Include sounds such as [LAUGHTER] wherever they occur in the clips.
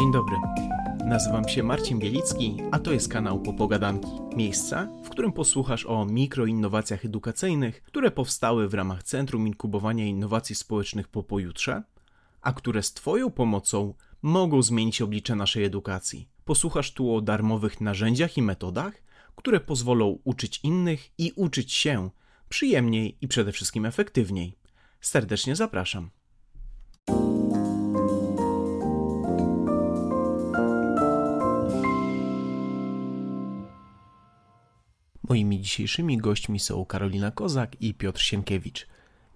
Dzień dobry. Nazywam się Marcin Bielicki, a to jest kanał Popogadanki. Miejsca, w którym posłuchasz o mikroinnowacjach edukacyjnych, które powstały w ramach Centrum Inkubowania Innowacji Społecznych po pojutrze, a które z Twoją pomocą mogą zmienić oblicze naszej edukacji. Posłuchasz tu o darmowych narzędziach i metodach, które pozwolą uczyć innych i uczyć się przyjemniej i przede wszystkim efektywniej. Serdecznie zapraszam. Moimi dzisiejszymi gośćmi są Karolina Kozak i Piotr Sienkiewicz,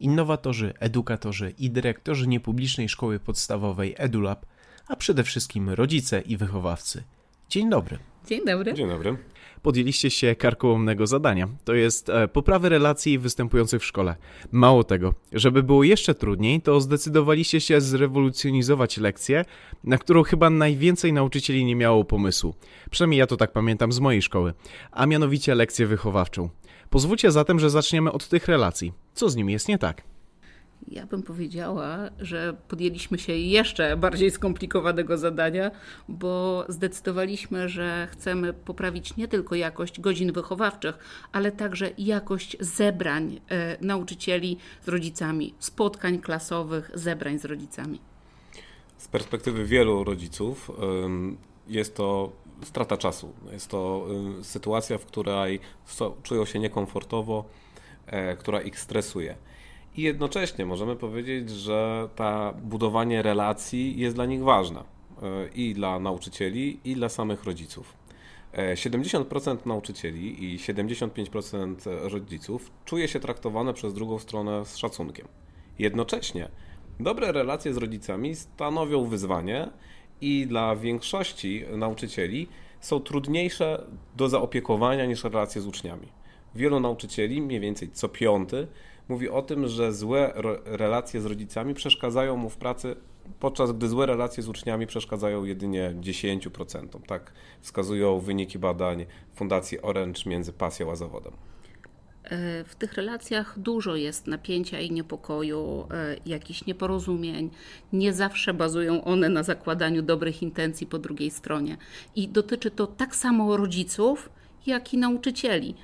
innowatorzy, edukatorzy i dyrektorzy niepublicznej szkoły podstawowej EduLab, a przede wszystkim rodzice i wychowawcy. Dzień dobry. Dzień dobry. Dzień dobry. Podjęliście się karkołomnego zadania. To jest e, poprawy relacji występujących w szkole. Mało tego, żeby było jeszcze trudniej, to zdecydowaliście się zrewolucjonizować lekcję, na którą chyba najwięcej nauczycieli nie miało pomysłu. Przynajmniej ja to tak pamiętam z mojej szkoły. A mianowicie lekcję wychowawczą. Pozwólcie zatem, że zaczniemy od tych relacji. Co z nimi jest nie tak? Ja bym powiedziała, że podjęliśmy się jeszcze bardziej skomplikowanego zadania, bo zdecydowaliśmy, że chcemy poprawić nie tylko jakość godzin wychowawczych, ale także jakość zebrań e, nauczycieli z rodzicami, spotkań klasowych, zebrań z rodzicami. Z perspektywy wielu rodziców jest to strata czasu. Jest to sytuacja, w której czują się niekomfortowo, e, która ich stresuje. I jednocześnie możemy powiedzieć, że ta budowanie relacji jest dla nich ważna e, i dla nauczycieli, i dla samych rodziców. 70% e, nauczycieli i 75% rodziców czuje się traktowane przez drugą stronę z szacunkiem. Jednocześnie dobre relacje z rodzicami stanowią wyzwanie i dla większości nauczycieli są trudniejsze do zaopiekowania niż relacje z uczniami. Wielu nauczycieli, mniej więcej co piąty, mówi o tym, że złe relacje z rodzicami przeszkadzają mu w pracy, podczas gdy złe relacje z uczniami przeszkadzają jedynie 10%. Tak wskazują wyniki badań Fundacji Orange między pasją a zawodem. E, w tych relacjach dużo jest napięcia i niepokoju, e, jakichś nieporozumień. Nie zawsze bazują one na zakładaniu dobrych intencji po drugiej stronie. I dotyczy to tak samo rodziców, jak i nauczycieli.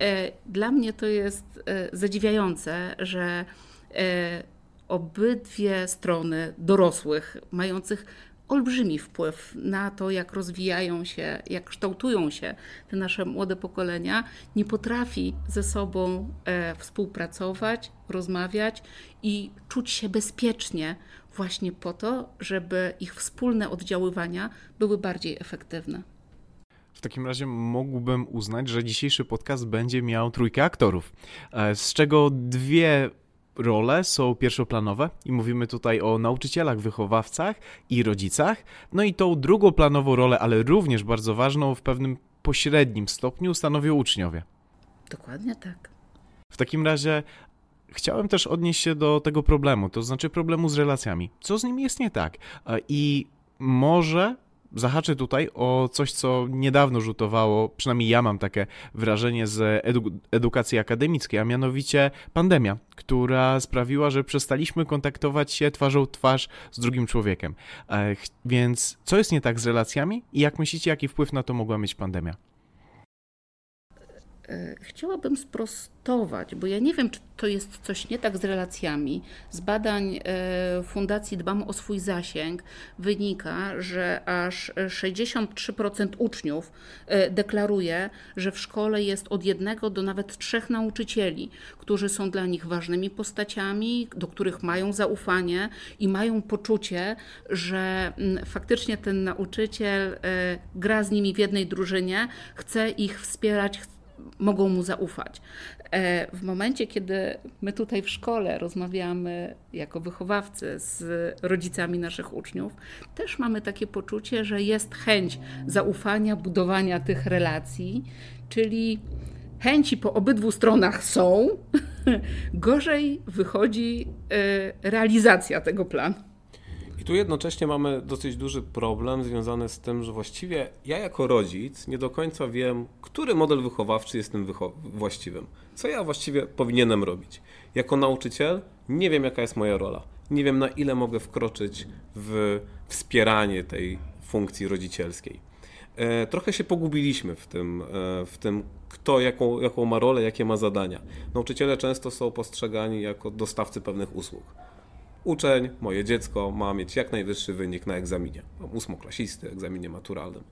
E, dla mnie to jest e, zadziwiające, że e, obydwie strony dorosłych, mających olbrzymi wpływ na to, jak rozwijają się, jak kształtują się te nasze młode pokolenia, nie potrafi ze sobą współpracować, rozmawiać i czuć się bezpiecznie, właśnie po to, żeby ich wspólne oddziaływania były bardziej efektywne. W takim razie mógłbym uznać, że dzisiejszy podcast będzie miał trójkę aktorów, e, z czego dwie role są pierwszoplanowe i mówimy tutaj o nauczycielach, wychowawcach i rodzicach. No i tą drugą planową rolę, ale również bardzo ważną w pewnym pośrednim stopniu stanowią uczniowie. Dokładnie tak. W takim razie chciałem też odnieść się do tego problemu, to znaczy problemu z relacjami. Co z nimi jest nie tak? E, I może zahaczę tutaj o coś, co niedawno rzutowało, przynajmniej ja mam takie wrażenie z edu edukacji akademickiej, a mianowicie pandemia, która sprawiła, że przestaliśmy kontaktować się twarzą twarz z drugim człowiekiem. E, więc co jest nie tak z relacjami i jak myślicie, jaki wpływ na to mogła mieć pandemia? E, chciałabym sprostować, bo ja nie wiem, czy to jest coś nie tak z relacjami. Z badań e, Fundacji Dbam o swój zasięg wynika, że aż 63% uczniów e, deklaruje, że w szkole jest od jednego do nawet trzech nauczycieli, którzy są dla nich ważnymi postaciami, do których mają zaufanie i mają poczucie, że mm, faktycznie ten nauczyciel gra z nimi w jednej drużynie, chce ich wspierać, mogą mu zaufać. E, w momencie, kiedy my tutaj w szkole rozmawiamy jako wychowawcy z rodzicami naszych uczniów, też mamy takie poczucie, że jest chęć zaufania, budowania tych relacji, czyli chęci po obydwu stronach są, [LAUGHS] gorzej wychodzi e, realizacja tego planu tu jednocześnie mamy dosyć duży problem związany z tym, że właściwie ja jako rodzic nie do końca wiem, który model wychowawczy jest tym wycho właściwym. Co ja właściwie powinienem robić. Jako nauczyciel nie wiem, jaka jest moja rola. Nie wiem, na ile mogę wkroczyć w wspieranie tej funkcji rodzicielskiej. E, trochę się pogubiliśmy w tym, e, w tym kto jaką, jaką ma rolę, jakie ma zadania. Nauczyciele często są postrzegani jako dostawcy pewnych usług. Uczeń, moje dziecko ma mieć jak najwyższy wynik na egzaminie, ósmoklasisty, egzaminie maturalnym.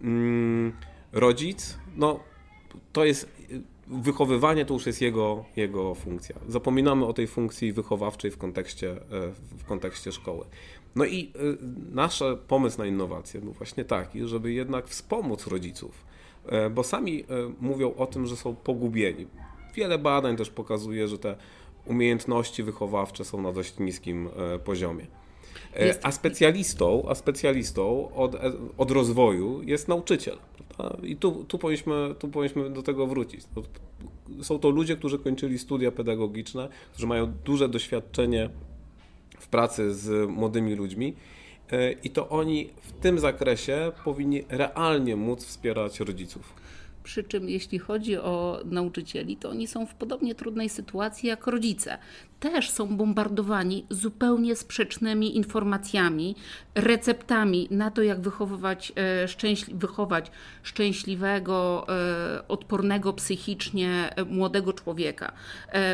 Mm, rodzic, no to jest wychowywanie to już jest jego, jego funkcja. Zapominamy o tej funkcji wychowawczej w kontekście, e, w kontekście szkoły. No i e, nasz pomysł na innowację był właśnie taki, żeby jednak wspomóc rodziców, e, bo sami mówią o tym, że są pogubieni. Wiele badań też pokazuje, że te umiejętności wychowawcze są na dość niskim poziomie. Jest... A specjalistą, a specjalistą od, od rozwoju jest nauczyciel. I tu, tu, powinniśmy, tu powinniśmy do tego wrócić. Są to ludzie, którzy kończyli studia pedagogiczne, którzy mają duże doświadczenie w pracy z młodymi ludźmi. E, I to oni w tym zakresie powinni realnie móc wspierać rodziców. Przy czym jeśli chodzi o nauczycieli, to oni są w podobnie trudnej sytuacji jak rodzice. Też są bombardowani zupełnie sprzecznymi informacjami, receptami na to, jak wychowywać, e, szczęśli wychować szczęśliwego, e, odpornego psychicznie e, młodego człowieka.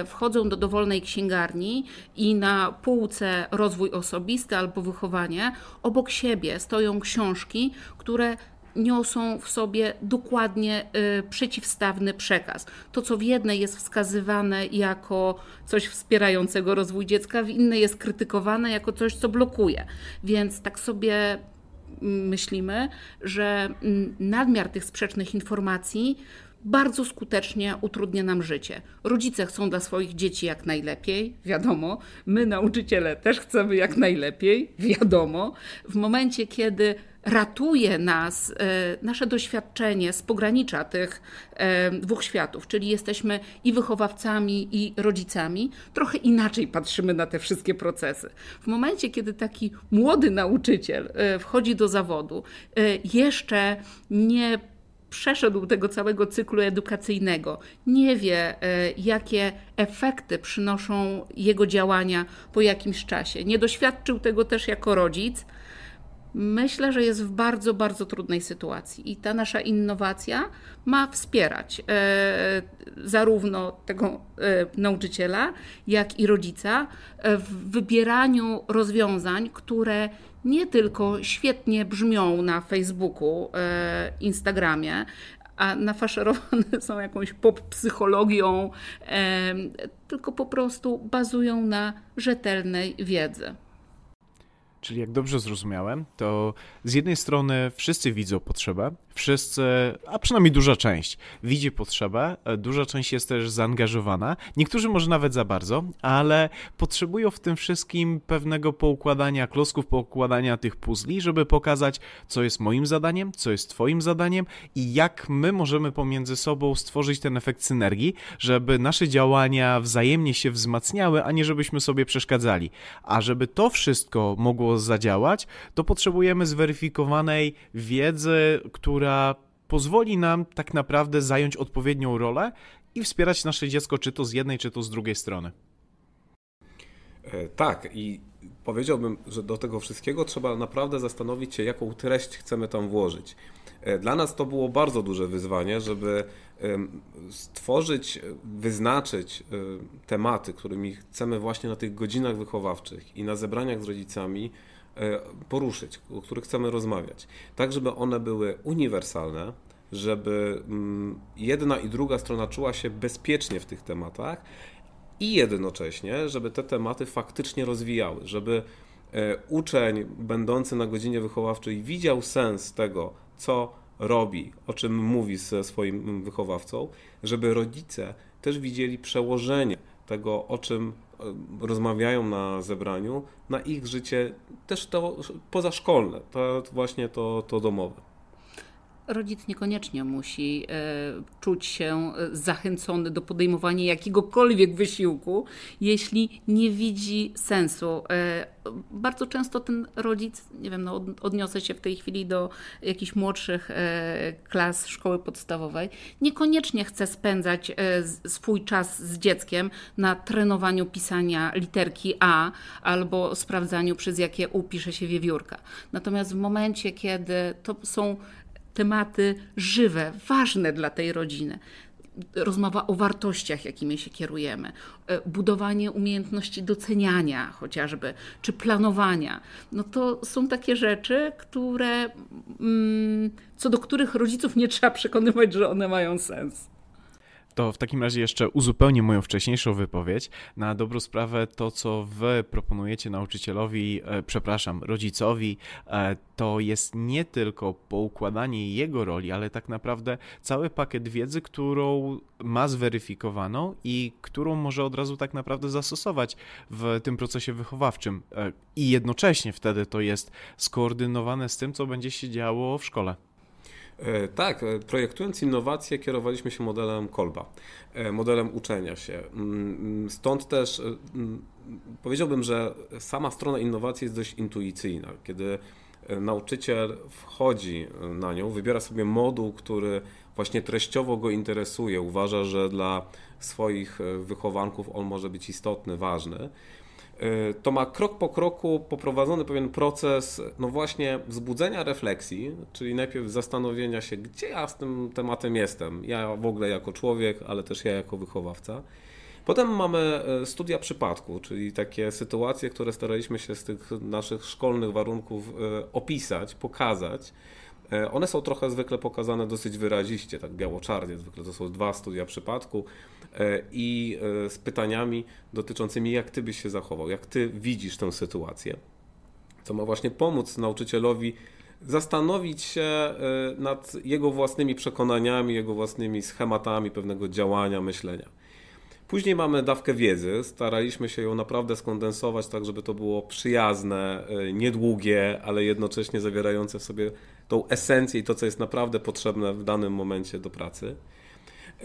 Wchodzą do dowolnej księgarni i na półce rozwój osobisty albo wychowanie obok siebie stoją książki, które niosą w sobie dokładnie y, przeciwstawny przekaz. To, co w jednej jest wskazywane jako coś wspierającego rozwój dziecka, w innej jest krytykowane jako coś, co blokuje. Więc tak sobie mm, myślimy, że mm, nadmiar tych sprzecznych informacji bardzo skutecznie utrudnia nam życie. Rodzice chcą dla swoich dzieci jak najlepiej, wiadomo. My, nauczyciele, też chcemy jak najlepiej, wiadomo. W momencie, kiedy ratuje nas e, nasze doświadczenie z pogranicza tych e, dwóch światów, czyli jesteśmy i wychowawcami, i rodzicami, trochę inaczej patrzymy na te wszystkie procesy. W momencie, kiedy taki młody nauczyciel e, wchodzi do zawodu, jeszcze nie przeszedł tego całego cyklu edukacyjnego, nie wie, jakie efekty przynoszą jego działania po jakimś czasie, nie doświadczył tego też jako rodzic, myślę, że jest w bardzo, bardzo trudnej sytuacji i ta nasza innowacja ma wspierać e, zarówno tego e, nauczyciela, jak i rodzica e, w wybieraniu rozwiązań, które nie tylko świetnie brzmią na Facebooku, e, Instagramie, a nafaszerowane [LAUGHS] są jakąś pop psychologią, e, tylko po prostu bazują na rzetelnej wiedzy. Czyli jak dobrze zrozumiałem, to z jednej strony wszyscy widzą potrzebę, wszyscy, a przynajmniej duża część, widzi potrzebę, e, duża część jest też zaangażowana, niektórzy może nawet za bardzo, ale potrzebują w tym wszystkim pewnego poukładania klocków, poukładania tych puzli, żeby pokazać, co jest moim zadaniem, co jest Twoim zadaniem i jak my możemy pomiędzy sobą stworzyć ten efekt synergii, żeby nasze działania wzajemnie się wzmacniały, a nie żebyśmy sobie przeszkadzali. A żeby to wszystko mogło zadziałać, to potrzebujemy zweryfikowanej wiedzy, która która pozwoli nam tak naprawdę zająć odpowiednią rolę i wspierać nasze dziecko, czy to z jednej, czy to z drugiej strony. E, tak, i powiedziałbym, że do tego wszystkiego trzeba naprawdę zastanowić się, jaką treść chcemy tam włożyć. E, dla nas to było bardzo duże wyzwanie, żeby stworzyć, wyznaczyć e, tematy, którymi chcemy właśnie na tych godzinach wychowawczych i na zebraniach z rodzicami poruszyć, o których chcemy rozmawiać, tak żeby one były uniwersalne, żeby mm, jedna i druga strona czuła się bezpiecznie w tych tematach i jednocześnie, żeby te tematy faktycznie rozwijały, żeby e, uczeń będący na godzinie wychowawczej widział sens tego, co robi, o czym mówi ze swoim wychowawcą, żeby rodzice też widzieli przełożenie tego, o czym e, rozmawiają na zebraniu, na ich życie też to pozaszkolne, to właśnie to, to domowe. Rodzic niekoniecznie musi e, czuć się e, zachęcony do podejmowania jakiegokolwiek wysiłku, jeśli nie widzi sensu. E, bardzo często ten rodzic, nie wiem, no, odniosę się w tej chwili do jakichś młodszych klas szkoły podstawowej, niekoniecznie chce spędzać swój czas z dzieckiem na trenowaniu pisania literki A albo sprawdzaniu, przez jakie upisze się wiewiórka. Natomiast w momencie, kiedy to są tematy żywe, ważne dla tej rodziny. Rozmowa o wartościach, jakimi się kierujemy, e, budowanie umiejętności doceniania chociażby, czy planowania. No to są takie rzeczy, które, mm, co do których rodziców nie trzeba przekonywać, że one mają sens. To w takim razie jeszcze uzupełnię moją wcześniejszą wypowiedź. Na dobrą sprawę to, co wy proponujecie nauczycielowi, e, przepraszam, rodzicowi, e, to jest nie tylko poukładanie jego roli, ale tak naprawdę cały pakiet wiedzy, którą ma zweryfikowaną i którą może od razu tak naprawdę zastosować w tym procesie wychowawczym. E, I jednocześnie wtedy to jest skoordynowane z tym, co będzie się działo w szkole. E, tak, e, projektując innowacje kierowaliśmy się modelem Kolba, e, modelem uczenia się. Mm, mm, stąd też mm, powiedziałbym, że sama strona innowacji jest dość intuicyjna. Kiedy nauczyciel wchodzi na nią, wybiera sobie moduł, który właśnie treściowo go interesuje, uważa, że dla swoich wychowanków on może być istotny, ważny to ma krok po kroku poprowadzony pewien proces, no właśnie, wzbudzenia refleksji, czyli najpierw zastanowienia się, gdzie ja z tym tematem jestem. Ja w ogóle jako człowiek, ale też ja jako wychowawca. Potem mamy y, studia przypadku, czyli takie sytuacje, które staraliśmy się z tych naszych szkolnych warunków y, opisać, pokazać. One są trochę zwykle pokazane dosyć wyraziście, tak biało-czarnie. Zwykle to są dwa studia przypadku. E, i e, z pytaniami dotyczącymi, jak ty byś się zachował, jak ty widzisz tę sytuację. Co ma właśnie pomóc nauczycielowi zastanowić się e, nad jego własnymi przekonaniami, jego własnymi schematami pewnego działania, myślenia. Później mamy dawkę wiedzy. Staraliśmy się ją naprawdę skondensować tak, żeby to było przyjazne, niedługie, ale jednocześnie zawierające w sobie tą esencję i to, co jest naprawdę potrzebne w danym momencie do pracy. E,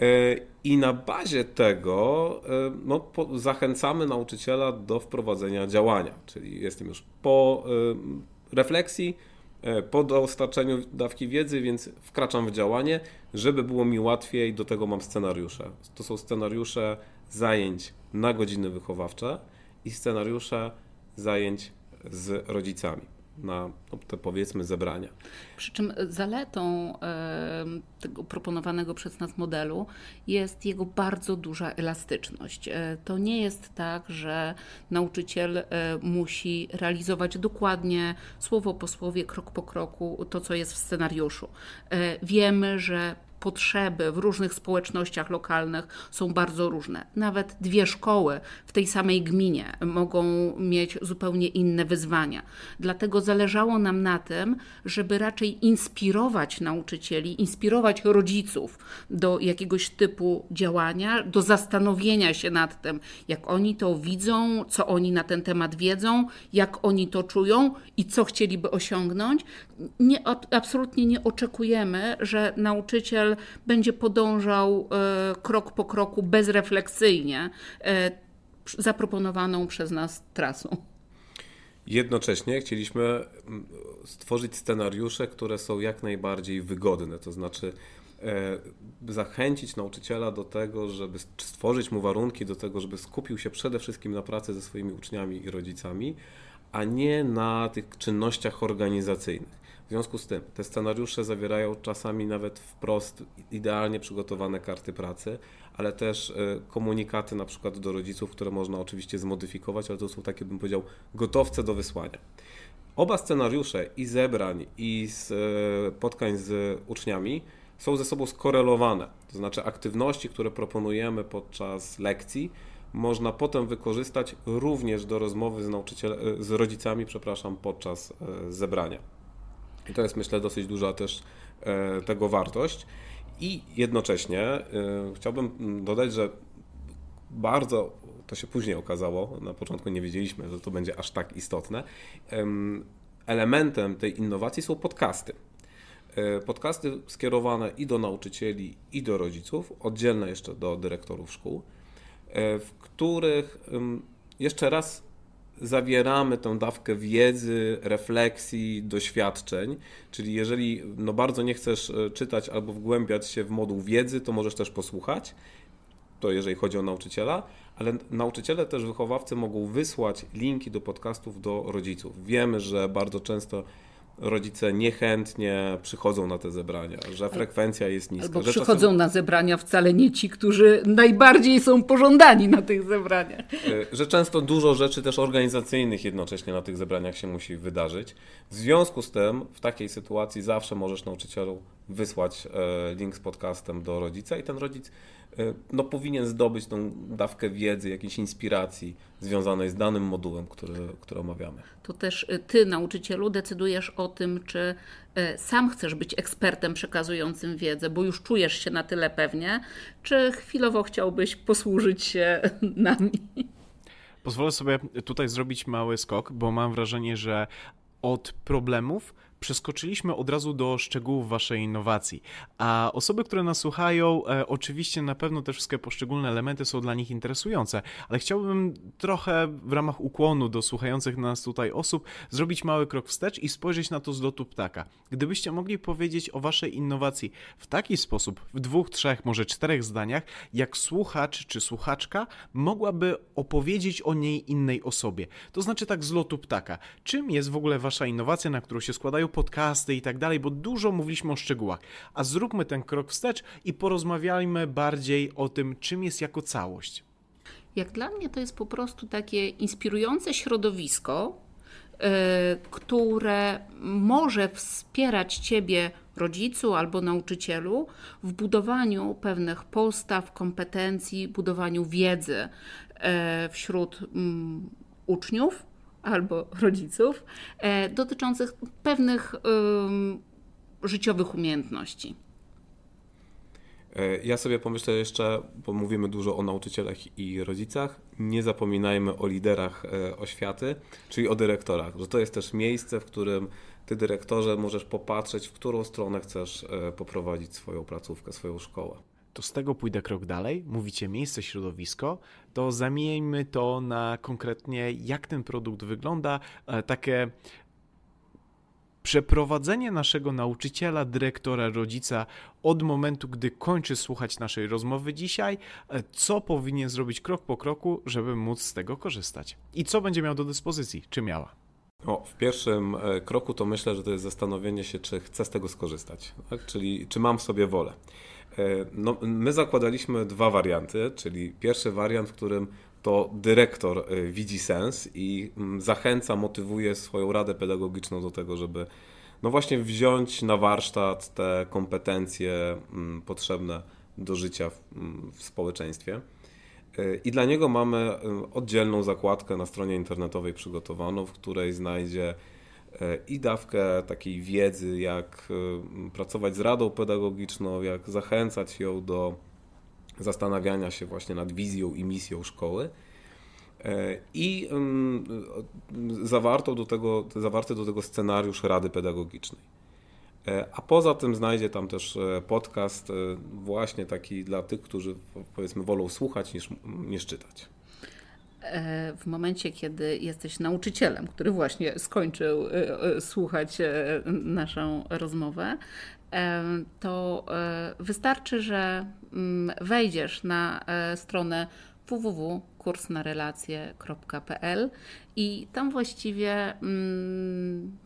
I na bazie tego e, no, zachęcamy nauczyciela do wprowadzenia działania, czyli jestem już po e, refleksji, po dostarczeniu dawki wiedzy, więc wkraczam w działanie, żeby było mi łatwiej, do tego mam scenariusze. To są scenariusze zajęć na godziny wychowawcze i scenariusze zajęć z rodzicami na no, te powiedzmy zebrania. Przy czym zaletą tego proponowanego przez nas modelu jest jego bardzo duża elastyczność. E, to nie jest tak, że nauczyciel e, musi realizować dokładnie słowo po słowie, krok po kroku to, co jest w scenariuszu. E, wiemy, że potrzeby w różnych społecznościach lokalnych są bardzo różne. Nawet dwie szkoły w tej samej gminie mogą mieć zupełnie inne wyzwania. Dlatego zależało nam na tym, żeby raczej inspirować nauczycieli, inspirować rodziców do jakiegoś typu działania, do zastanowienia się nad tym, jak oni to widzą, co oni na ten temat wiedzą, jak oni to czują i co chcieliby osiągnąć. Nie, absolutnie nie oczekujemy, że nauczyciel będzie podążał e, krok po kroku bezrefleksyjnie e, zaproponowaną przez nas trasą. Jednocześnie chcieliśmy mm, stworzyć scenariusze, które są jak najbardziej wygodne, to znaczy e, zachęcić nauczyciela do tego, żeby stworzyć mu warunki do tego, żeby skupił się przede wszystkim na pracy ze swoimi uczniami i rodzicami, a nie na tych czynnościach organizacyjnych. W związku z tym te scenariusze zawierają czasami nawet wprost idealnie przygotowane karty pracy, ale też e, komunikaty na przykład do rodziców, które można oczywiście zmodyfikować, ale to są takie, bym powiedział, gotowce do wysłania. Oba scenariusze i zebrań, i spotkań e, z uczniami są ze sobą skorelowane. To znaczy aktywności, które proponujemy podczas lekcji, można potem wykorzystać również do rozmowy z, e, z rodzicami, przepraszam, podczas zebrania. I to jest myślę dosyć duża też e, tego wartość. I jednocześnie e, chciałbym dodać, że bardzo to się później okazało, na początku nie wiedzieliśmy, że to będzie aż tak istotne. Elementem tej innowacji są podcasty. Podcasty skierowane i do nauczycieli, i do rodziców, oddzielne jeszcze do dyrektorów szkół, w których jeszcze raz zawieramy tę dawkę wiedzy, refleksji, doświadczeń. Czyli jeżeli no bardzo nie chcesz e, czytać albo wgłębiać się w moduł wiedzy, to możesz też posłuchać. To jeżeli chodzi o nauczyciela, ale nauczyciele też wychowawcy mogą wysłać linki do podcastów do rodziców. Wiemy, że bardzo często rodzice niechętnie przychodzą na te zebrania, że frekwencja jest niska. Albo przychodzą czasem... na zebrania wcale nie ci, którzy najbardziej są pożądani na tych zebraniach. E, że często dużo rzeczy też organizacyjnych jednocześnie na tych zebraniach się musi wydarzyć. W związku z tym w takiej sytuacji zawsze możesz nauczycielu wysłać e, link z podcastem do rodzica i ten rodzic no, powinien zdobyć tą dawkę wiedzy, jakiejś inspiracji związanej z danym modułem, który, który omawiamy. To też e, ty, nauczycielu, decydujesz o tym, czy sam chcesz być ekspertem przekazującym wiedzę, bo już czujesz się na tyle pewnie, czy chwilowo chciałbyś posłużyć się [LAUGHS] nami? Pozwolę sobie tutaj zrobić mały skok, bo mam wrażenie, że od problemów przeskoczyliśmy od razu do szczegółów waszej innowacji. A osoby, które nas słuchają, e, oczywiście na pewno te wszystkie poszczególne elementy są dla nich interesujące, ale chciałbym trochę w ramach ukłonu do słuchających nas tutaj osób zrobić mały krok wstecz i spojrzeć na to z lotu ptaka. Gdybyście mogli powiedzieć o waszej innowacji w taki sposób, w dwóch, trzech, może czterech zdaniach, jak słuchacz czy słuchaczka mogłaby opowiedzieć o niej innej osobie. To znaczy tak z lotu ptaka. Czym jest w ogóle wasza innowacja, na którą się składają podcasty i tak dalej, bo dużo mówiliśmy o szczegółach. A zróbmy ten krok wstecz i porozmawiajmy bardziej o tym, czym jest jako całość. Jak dla mnie to jest po prostu takie inspirujące środowisko, yy, które może wspierać Ciebie, rodzicu albo nauczycielu, w budowaniu pewnych postaw, kompetencji, budowaniu wiedzy yy, wśród yy, uczniów albo rodziców e, dotyczących pewnych życiowych umiejętności. E, ja sobie pomyślę jeszcze, bo mówimy dużo o nauczycielach i rodzicach, nie zapominajmy o liderach e, oświaty, czyli o dyrektorach, że to jest też miejsce, w którym ty dyrektorze możesz popatrzeć, w którą stronę chcesz poprowadzić swoją placówkę, swoją szkołę to z tego pójdę krok dalej. Mówicie miejsce, środowisko, to zamieńmy to na konkretnie, jak ten produkt wygląda. E, takie przeprowadzenie naszego nauczyciela, dyrektora, rodzica od momentu, gdy kończy słuchać naszej rozmowy dzisiaj, e, co powinien zrobić krok po kroku, żeby móc z tego korzystać i co będzie miał do dyspozycji, czy miała. O, w pierwszym e, kroku to myślę, że to jest zastanowienie się, czy chcę z tego skorzystać, tak? czyli czy mam w sobie wolę. E, no, my zakładaliśmy dwa warianty, czyli pierwszy wariant, w którym to dyrektor e, widzi sens i mm, zachęca, motywuje swoją radę pedagogiczną do tego, żeby no właśnie wziąć na warsztat te kompetencje mm, potrzebne do życia w, mm, w społeczeństwie. E, I dla niego mamy oddzielną zakładkę na stronie internetowej przygotowaną, w której znajdzie i dawkę takiej wiedzy, jak e, pracować z radą pedagogiczną, jak zachęcać ją do zastanawiania się właśnie nad wizją i misją szkoły. E, I zawarto do tego, zawarty do tego scenariusz Rady Pedagogicznej. A poza tym znajdzie tam też podcast, właśnie taki dla tych, którzy powiedzmy wolą słuchać niż, niż czytać w momencie, kiedy jesteś nauczycielem, który właśnie skończył e, e, słuchać e, naszą rozmowę, to wystarczy, że mm, wejdziesz na stronę www.kursnarelacje.pl i tam właściwie mm,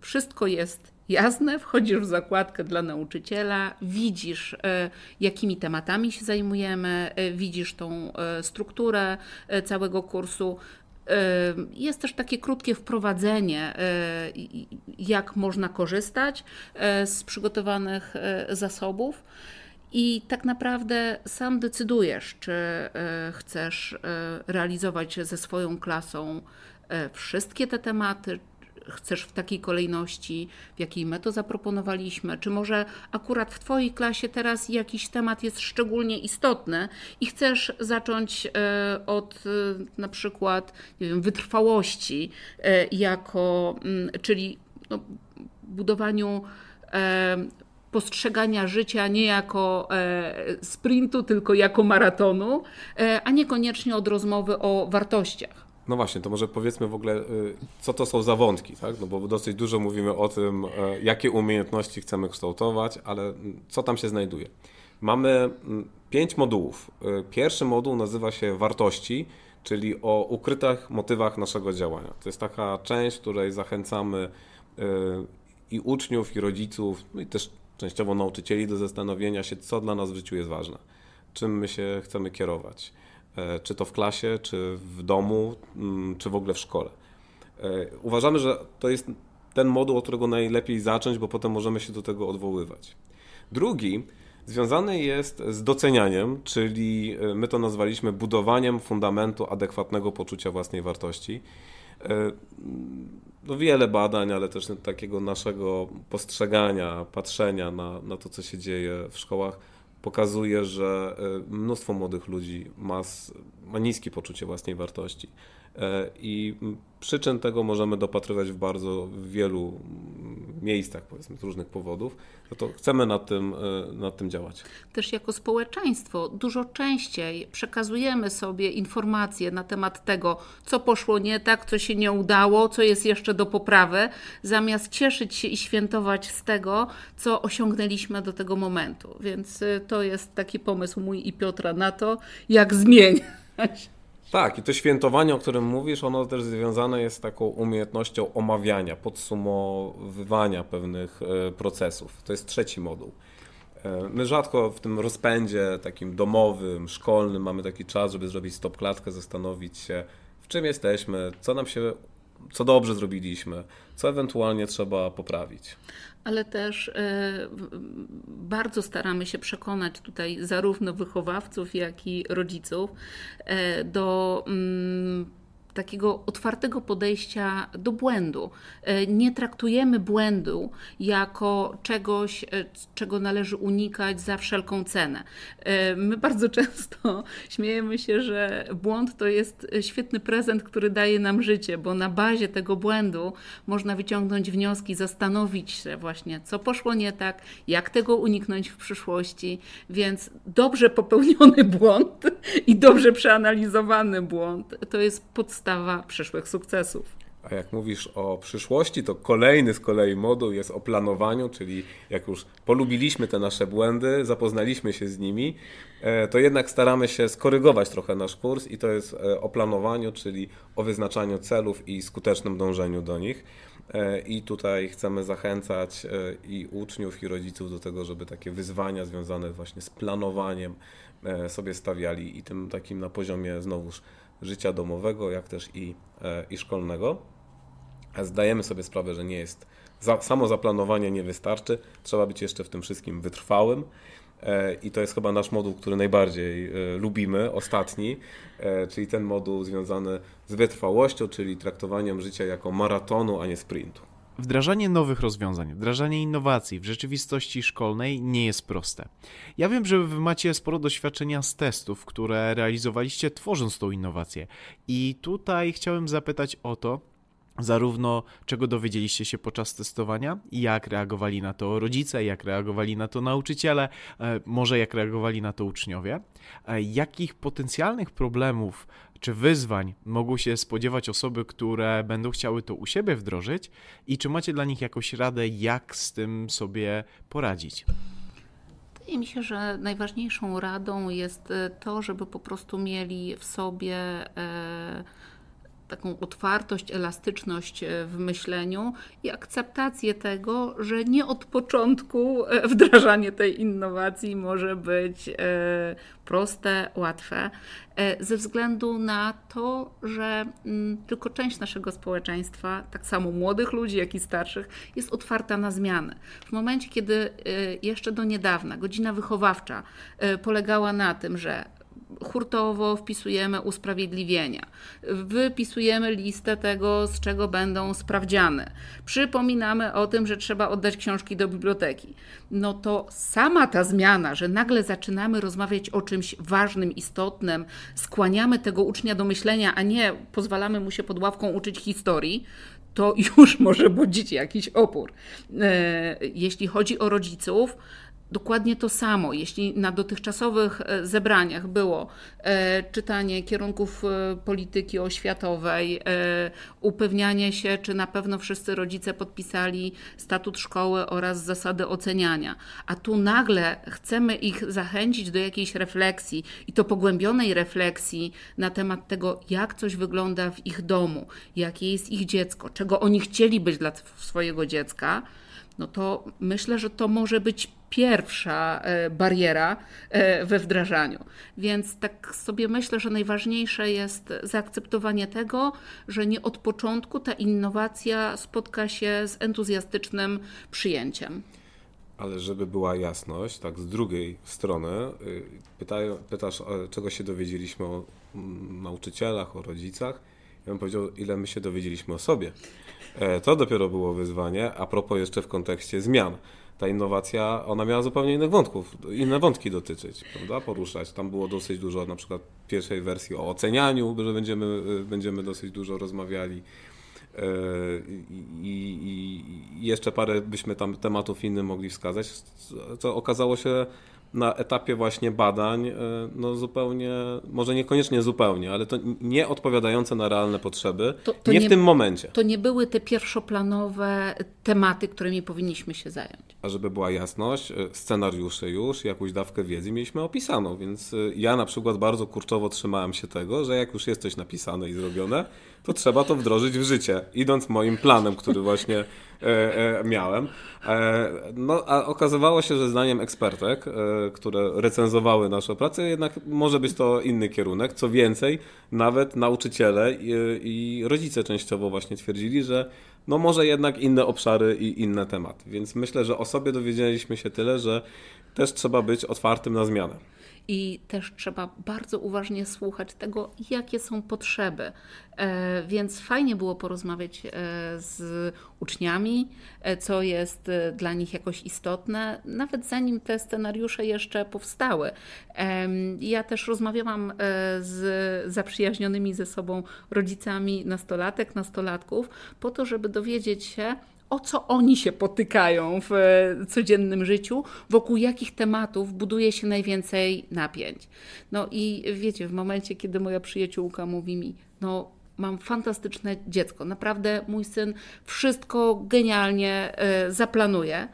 wszystko jest jasne, wchodzisz w zakładkę dla nauczyciela, widzisz, e, jakimi tematami się zajmujemy, e, widzisz tą e, strukturę całego kursu. Jest też takie krótkie wprowadzenie, jak można korzystać z przygotowanych zasobów. I tak naprawdę sam decydujesz, czy chcesz realizować ze swoją klasą wszystkie te tematy, chcesz w takiej kolejności, w jakiej my to zaproponowaliśmy, czy może akurat w Twojej klasie teraz jakiś temat jest szczególnie istotny i chcesz zacząć e, od e, na przykład nie wiem, wytrwałości, e, jako, mm, czyli no, budowaniu postrzegania życia nie jako sprintu, tylko jako maratonu, a niekoniecznie od rozmowy o wartościach. No właśnie, to może powiedzmy w ogóle, y, co to są zawątki, tak? No bo dosyć dużo mówimy o tym, e, jakie umiejętności chcemy kształtować, ale co tam się znajduje. Mamy pięć modułów. E, pierwszy moduł nazywa się wartości, czyli o ukrytych motywach naszego działania. To jest taka część, której zachęcamy e, i uczniów, i rodziców, no i też częściowo nauczycieli do zastanowienia się, co dla nas w życiu jest ważne, czym my się chcemy kierować czy to w klasie, czy w domu, mm, czy w ogóle w szkole. E, uważamy, że to jest ten moduł, od którego najlepiej zacząć, bo potem możemy się do tego odwoływać. Drugi związany jest z docenianiem, czyli e, my to nazwaliśmy budowaniem fundamentu adekwatnego poczucia własnej wartości. No wiele badań, ale też takiego naszego postrzegania, patrzenia na, na to, co się dzieje w szkołach pokazuje, że e, mnóstwo młodych ludzi ma, ma niskie poczucie własnej wartości. E, I przyczyn tego możemy dopatrywać w bardzo wielu miejscach, powiedzmy, z różnych powodów, no to chcemy nad tym, e, nad tym działać. Też jako społeczeństwo dużo częściej przekazujemy sobie informacje na temat tego, co poszło nie tak, co się nie udało, co jest jeszcze do poprawy, zamiast cieszyć się i świętować z tego, co osiągnęliśmy do tego momentu. Więc e, to jest taki pomysł mój i Piotra na to, jak zmieniać tak, i to świętowanie, o którym mówisz, ono też związane jest z taką umiejętnością omawiania, podsumowywania pewnych e, procesów. To jest trzeci moduł. E, my rzadko w tym rozpędzie takim domowym, szkolnym mamy taki czas, żeby zrobić stop klatkę, zastanowić się, w czym jesteśmy, co nam się, co dobrze zrobiliśmy, co ewentualnie trzeba poprawić ale też e, bardzo staramy się przekonać tutaj zarówno wychowawców, jak i rodziców e, do mm, takiego otwartego podejścia do błędu. E, nie traktujemy błędu jako czegoś, e, czego należy unikać za wszelką cenę. E, my bardzo [LAUGHS] często śmiejemy się, że błąd to jest świetny prezent, który daje nam życie, bo na bazie tego błędu można wyciągnąć wnioski, zastanowić się właśnie, co poszło nie tak, jak tego uniknąć w przyszłości. Więc dobrze popełniony [LAUGHS] błąd i dobrze przeanalizowany błąd to jest podstawa podstawa przyszłych sukcesów. A jak mówisz o przyszłości, to kolejny z kolei moduł jest o planowaniu, czyli jak już polubiliśmy te nasze błędy, zapoznaliśmy się z nimi, e, to jednak staramy się skorygować trochę nasz kurs i to jest e, o planowaniu, czyli o wyznaczaniu celów i skutecznym dążeniu do nich. E, I tutaj chcemy zachęcać i uczniów, i rodziców do tego, żeby takie wyzwania związane właśnie z planowaniem sobie stawiali i tym takim na poziomie znowuż życia domowego, jak też i, e, i szkolnego. Zdajemy sobie sprawę, że nie jest za, samo zaplanowanie nie wystarczy, trzeba być jeszcze w tym wszystkim wytrwałym. E, I to jest chyba nasz moduł, który najbardziej e, lubimy, ostatni, czyli ten moduł związany z wytrwałością, czyli traktowaniem życia jako maratonu, a nie sprintu. Wdrażanie nowych rozwiązań, wdrażanie innowacji w rzeczywistości szkolnej nie jest proste. Ja wiem, że wy macie sporo doświadczenia z testów, które realizowaliście tworząc tą innowację. I tutaj chciałem zapytać o to, zarówno czego dowiedzieliście się podczas testowania, jak reagowali na to rodzice, jak reagowali na to nauczyciele, e, może jak reagowali na to uczniowie, e, jakich potencjalnych problemów czy wyzwań mogą się spodziewać osoby, które będą chciały to u siebie wdrożyć i czy macie dla nich jakąś radę, jak z tym sobie poradzić? Wydaje mi się, że najważniejszą radą jest e, to, żeby po prostu mieli w sobie. Taką otwartość, elastyczność e, w myśleniu i akceptację tego, że nie od początku e, wdrażanie tej innowacji może być e, proste, łatwe, ze względu na to, że mm, tylko część naszego społeczeństwa, tak samo młodych ludzi, jak i starszych, jest otwarta na zmiany. W momencie, kiedy jeszcze do niedawna godzina wychowawcza polegała na tym, że hurtowo wpisujemy usprawiedliwienia, wypisujemy listę tego, z czego będą sprawdziane, przypominamy o tym, że trzeba oddać książki do biblioteki. No to sama ta zmiana, że nagle zaczynamy rozmawiać o czymś ważnym, istotnym, skłaniamy tego ucznia do myślenia, a nie pozwalamy mu się pod ławką uczyć historii, to [LAUGHS] już może budzić jakiś opór. E, jeśli chodzi o rodziców, Dokładnie to samo, jeśli na dotychczasowych e, zebraniach było e, czytanie kierunków e, polityki oświatowej, upewnianie się, czy na pewno wszyscy rodzice podpisali statut szkoły oraz zasady oceniania, a tu nagle chcemy ich zachęcić do jakiejś refleksji i to pogłębionej refleksji na temat tego, jak coś wygląda w ich domu, jakie jest ich dziecko, czego oni chcieli być dla swojego dziecka no to myślę, że to może być pierwsza e, bariera e, we wdrażaniu. Więc tak sobie myślę, że najważniejsze jest zaakceptowanie tego, że nie od początku ta innowacja spotka się z entuzjastycznym przyjęciem. Ale żeby była jasność, tak z drugiej strony, y, pytają, pytasz, czego się dowiedzieliśmy o mm, nauczycielach, o rodzicach. Ja bym powiedział, ile my się dowiedzieliśmy o sobie. E, to dopiero było wyzwanie, a propos jeszcze w kontekście zmian. Ta innowacja, ona miała zupełnie innych wątków, inne wątki dotyczyć, prawda, poruszać. Tam było dosyć dużo, na przykład pierwszej wersji o ocenianiu, że będziemy, e, będziemy dosyć dużo rozmawiali. E, I, i, jeszcze parę byśmy tam tematów innych mogli wskazać, co okazało się na etapie właśnie badań, e, no zupełnie, może niekoniecznie zupełnie, ale to nie odpowiadające na realne potrzeby, to, to nie, nie, w tym momencie. To nie były te pierwszoplanowe tematy, którymi powinniśmy się zająć. A żeby była jasność, e, scenariusze już, jakąś dawkę wiedzy mieliśmy opisaną, więc e, ja na przykład bardzo kurczowo trzymałem się tego, że jak już jest coś napisane i zrobione, to trzeba to wdrożyć w życie, idąc moim planem, który właśnie e, e, miałem. E, no, a okazywało się, że zdaniem ekspertek, e, które recenzowały naszą pracę, jednak może być to inny kierunek. Co więcej, nawet nauczyciele i, i rodzice częściowo właśnie twierdzili, że no może jednak inne obszary i inne tematy. Więc myślę, że o sobie dowiedzieliśmy się tyle, że też trzeba być otwartym na zmianę i też trzeba bardzo uważnie słuchać tego, jakie są potrzeby. E, więc fajnie było porozmawiać e, z uczniami, e, co jest dla nich jakoś istotne, nawet zanim te scenariusze jeszcze powstały. Ja też rozmawiałam z zaprzyjaźnionymi ze sobą rodzicami nastolatek, nastolatków, po to, żeby dowiedzieć się, o co oni się potykają w e, codziennym życiu, wokół jakich tematów buduje się najwięcej napięć. No i wiecie, w momencie, kiedy moja przyjaciółka mówi mi, no mam fantastyczne dziecko, naprawdę mój syn wszystko genialnie e, zaplanuje,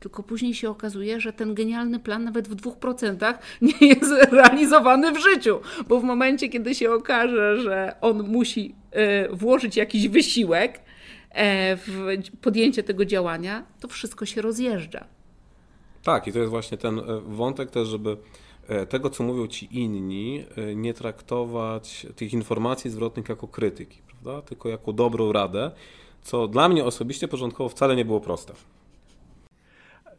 tylko później się okazuje, że ten genialny plan nawet w dwóch procentach [LAUGHS] nie jest realizowany w życiu, bo w momencie, kiedy się okaże, że on musi e, włożyć jakiś wysiłek, w podjęcie tego działania, to wszystko się rozjeżdża. Tak, i to jest właśnie ten e, wątek też, żeby e, tego, co mówią ci inni, nie traktować tych informacji zwrotnych jako krytyki, prawda? tylko jako dobrą radę, co dla mnie osobiście początkowo wcale nie było proste.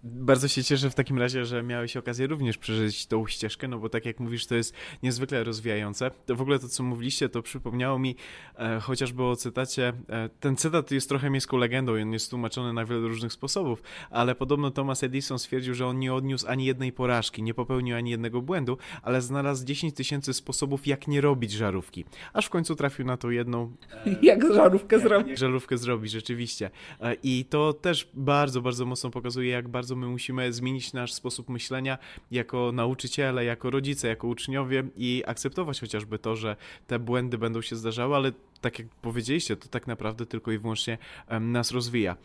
Bardzo się cieszę w takim razie, że miałeś okazję również przeżyć tą ścieżkę, no bo tak jak mówisz, to jest niezwykle rozwijające. To w ogóle to, co mówiliście, to przypomniało mi e, chociażby o cytacie. E, ten cytat jest trochę miejską legendą i on jest tłumaczony na wiele różnych sposobów, ale podobno Thomas Edison stwierdził, że on nie odniósł ani jednej porażki, nie popełnił ani jednego błędu, ale znalazł 10 tysięcy sposobów, jak nie robić żarówki. Aż w końcu trafił na tą jedną. E, [LAUGHS] jak żarówkę zrobić. Jak żarówkę zrobić, rzeczywiście. E, I to też bardzo, bardzo mocno pokazuje, jak bardzo my musimy zmienić nasz sposób myślenia jako nauczyciele, jako rodzice, jako uczniowie i akceptować chociażby to, że te błędy będą się zdarzały, ale tak jak powiedzieliście, to tak naprawdę tylko i wyłącznie nas rozwija.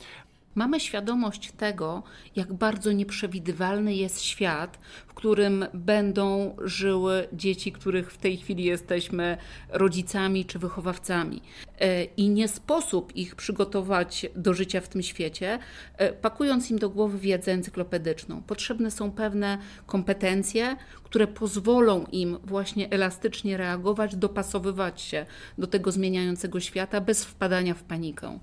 Mamy świadomość tego, jak bardzo nieprzewidywalny jest świat, w którym będą żyły dzieci, których w tej chwili jesteśmy rodzicami czy wychowawcami. E, I nie sposób ich przygotować do życia w tym świecie, e, pakując im do głowy wiedzę encyklopedyczną. Potrzebne są pewne kompetencje, które pozwolą im właśnie elastycznie reagować, dopasowywać się do tego zmieniającego świata bez wpadania w panikę.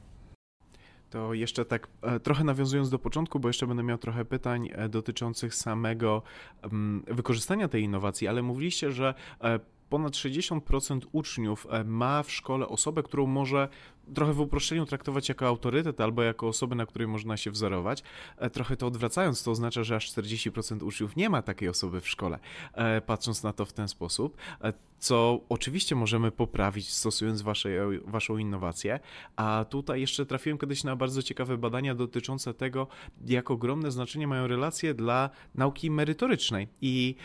To jeszcze tak e, trochę nawiązując do początku, bo jeszcze będę miał trochę pytań e, dotyczących samego mm, wykorzystania tej innowacji, ale mówiliście, że e, ponad 60% uczniów ma w szkole osobę, którą może trochę w uproszczeniu traktować jako autorytet albo jako osobę, na której można się wzorować. E, trochę to odwracając, to oznacza, że aż 40% uczniów nie ma takiej osoby w szkole, e, patrząc na to w ten sposób, e, co oczywiście możemy poprawić stosując wasze, waszą innowację. A tutaj jeszcze trafiłem kiedyś na bardzo ciekawe badania dotyczące tego, jak ogromne znaczenie mają relacje dla nauki merytorycznej. I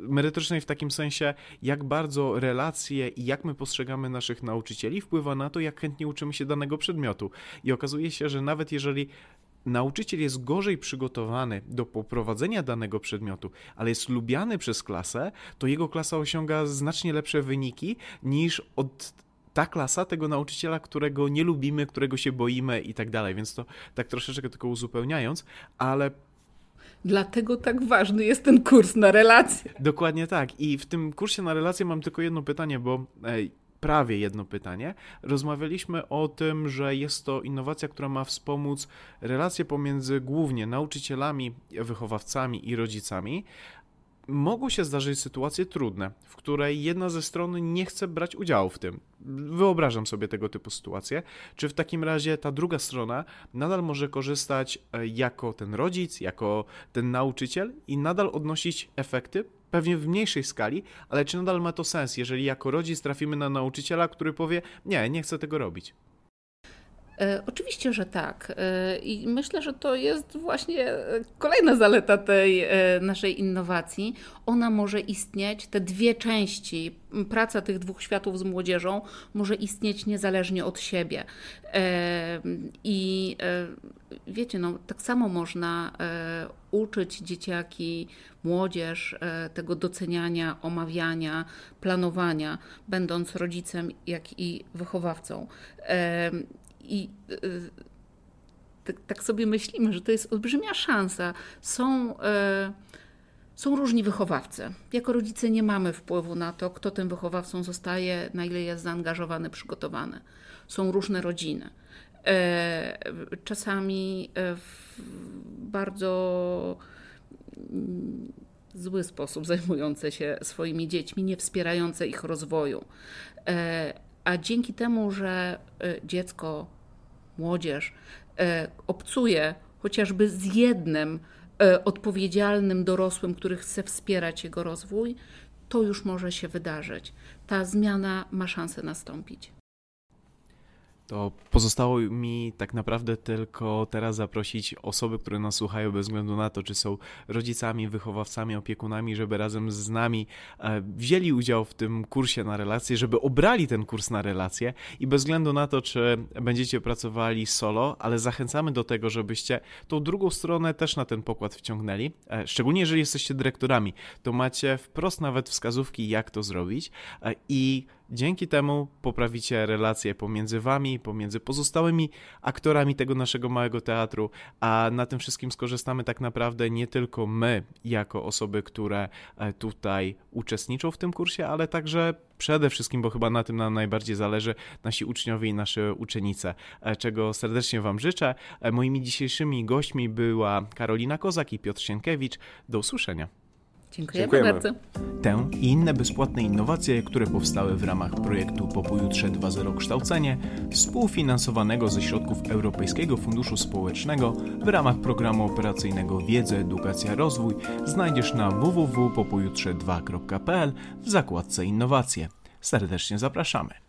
merytorycznej w takim sensie, jak bardzo relacje i jak my postrzegamy naszych nauczycieli wpływa na to, jak chętnie uczymy się danego przedmiotu. I okazuje się, że nawet jeżeli nauczyciel jest gorzej przygotowany do poprowadzenia danego przedmiotu, ale jest lubiany przez klasę, to jego klasa osiąga znacznie lepsze wyniki niż od ta klasa tego nauczyciela, którego nie lubimy, którego się boimy i tak dalej. Więc to tak troszeczkę tylko uzupełniając, ale Dlatego tak ważny jest ten kurs na relacje. Dokładnie tak. I w tym kursie na relacje mam tylko jedno pytanie, bo prawie jedno pytanie. Rozmawialiśmy o tym, że jest to innowacja, która ma wspomóc relacje pomiędzy głównie nauczycielami, wychowawcami i rodzicami. Mogą się zdarzyć sytuacje trudne, w której jedna ze stron nie chce brać udziału w tym. Wyobrażam sobie tego typu sytuacje. Czy w takim razie ta druga strona nadal może korzystać e, jako ten rodzic, jako ten nauczyciel i nadal odnosić efekty pewnie w mniejszej skali, ale czy nadal ma to sens, jeżeli jako rodzic trafimy na nauczyciela, który powie: Nie, nie chcę tego robić? E, oczywiście, że tak. E, I myślę, że to jest właśnie e, kolejna zaleta tej naszej innowacji. Ona może istnieć, te dwie części, praca tych dwóch światów z młodzieżą może istnieć niezależnie od siebie. I wiecie, no, tak samo można uczyć dzieciaki, młodzież tego doceniania, omawiania, planowania, będąc rodzicem, jak i wychowawcą. I tak, tak sobie myślimy, że to jest olbrzymia szansa. Są, e, są różni wychowawcy. Jako rodzice nie mamy wpływu na to, kto tym wychowawcą zostaje, na ile jest zaangażowany, przygotowany. Są różne rodziny. E, czasami e, w bardzo mm, zły sposób zajmujące się swoimi dziećmi, nie wspierające ich rozwoju. A dzięki temu, że dziecko młodzież e, obcuje chociażby z jednym e, odpowiedzialnym dorosłym, który chce wspierać jego rozwój, to już może się wydarzyć. Ta zmiana ma szansę nastąpić to pozostało mi tak naprawdę tylko teraz zaprosić osoby, które nas słuchają, bez względu na to, czy są rodzicami, wychowawcami, opiekunami, żeby razem z nami e, wzięli udział w tym kursie na relacje, żeby obrali ten kurs na relacje i bez względu na to, czy będziecie pracowali solo, ale zachęcamy do tego, żebyście tą drugą stronę też na ten pokład wciągnęli. E, szczególnie jeżeli jesteście dyrektorami, to macie wprost nawet wskazówki, jak to zrobić e, i Dzięki temu poprawicie relacje pomiędzy wami, pomiędzy pozostałymi aktorami tego naszego małego teatru, a na tym wszystkim skorzystamy tak naprawdę nie tylko my, jako osoby, które e, tutaj uczestniczą w tym kursie, ale także przede wszystkim, bo chyba na tym nam najbardziej zależy, nasi uczniowie i nasze uczennice, e, czego serdecznie Wam życzę. E, moimi dzisiejszymi gośćmi była Karolina Kozak i Piotr Sienkiewicz. Do usłyszenia. Dziękujemy, Dziękujemy, bardzo. Tę i inne bezpłatne innowacje, które powstały w ramach projektu Po pojutrze 2.0 Kształcenie, współfinansowanego ze środków Europejskiego Funduszu Społecznego w ramach programu operacyjnego Wiedza, Edukacja, Rozwój, znajdziesz na www.popojutrze2.pl w zakładce Innowacje. Serdecznie zapraszamy.